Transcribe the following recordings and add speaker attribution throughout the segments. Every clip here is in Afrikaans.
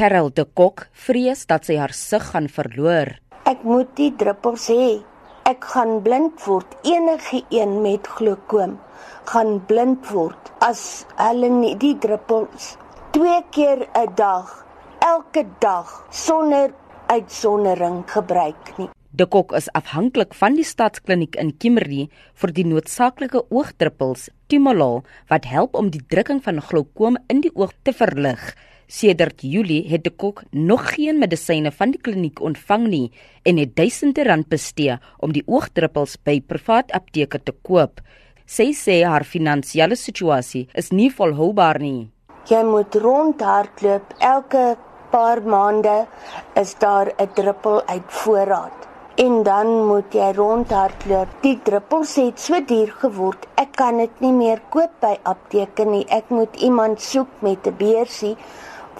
Speaker 1: Carol de Kok vrees dat sy haar sig gaan verloor.
Speaker 2: Ek moet die druppels hê. Ek gaan blind word. Enige een met glaukoom gaan blind word as hulle nie die druppels twee keer 'n dag elke dag sonder uitsondering gebruik nie.
Speaker 1: De Kok is afhanklik van die stadskliniek in Kimberley vir die noodsaaklike oogdruppels Timolol wat help om die drukking van glaukoom in die oog te verlig. Sedert Julie het De Kok nog geen medisyne van die kliniek ontvang nie en het duisende rand bestee om die oogdruppels by privaat apteke te koop. Sy sê haar finansiële situasie is nie volhoubaar nie.
Speaker 2: Jy moet rondhardloop elke paar maande is daar 'n druppel uit voorraad en dan moet jy rondhardloop. Die druppels het so duur geword. Ek kan dit nie meer koop by apteke nie. Ek moet iemand soek met 'n beursie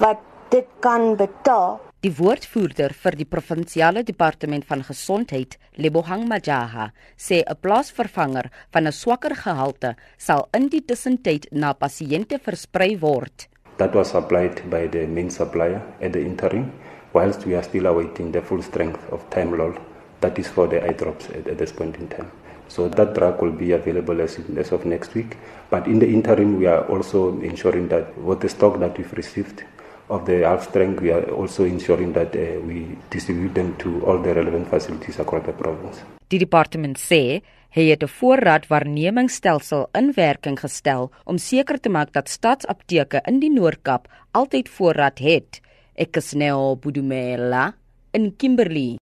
Speaker 2: wat dit kan betaal.
Speaker 1: Die woordvoerder vir die provinsiale departement van gesondheid, Lebohang Majaha, sê 'n plaasvervanger van 'n swakker gehalte sal in die tussentyd na pasiënte versprei word.
Speaker 3: That was supplied by the main supplier at the interim whilst we are still awaiting the full strength of Timolol that is for the eye drops at, at this point in time. So that drug will be available as, as of next week. But in the interim, we are also ensuring that with the stock that we've received of the half strength, we are also ensuring that uh, we distribute them to all the relevant facilities across the province.
Speaker 1: Die departement sê hy het 'n voorraadwaarnemingsstelsel in werking gestel om seker te maak dat staatsapteke in die Noord-Kaap altyd voorraad het. Ek is Neo Budumela in Kimberley.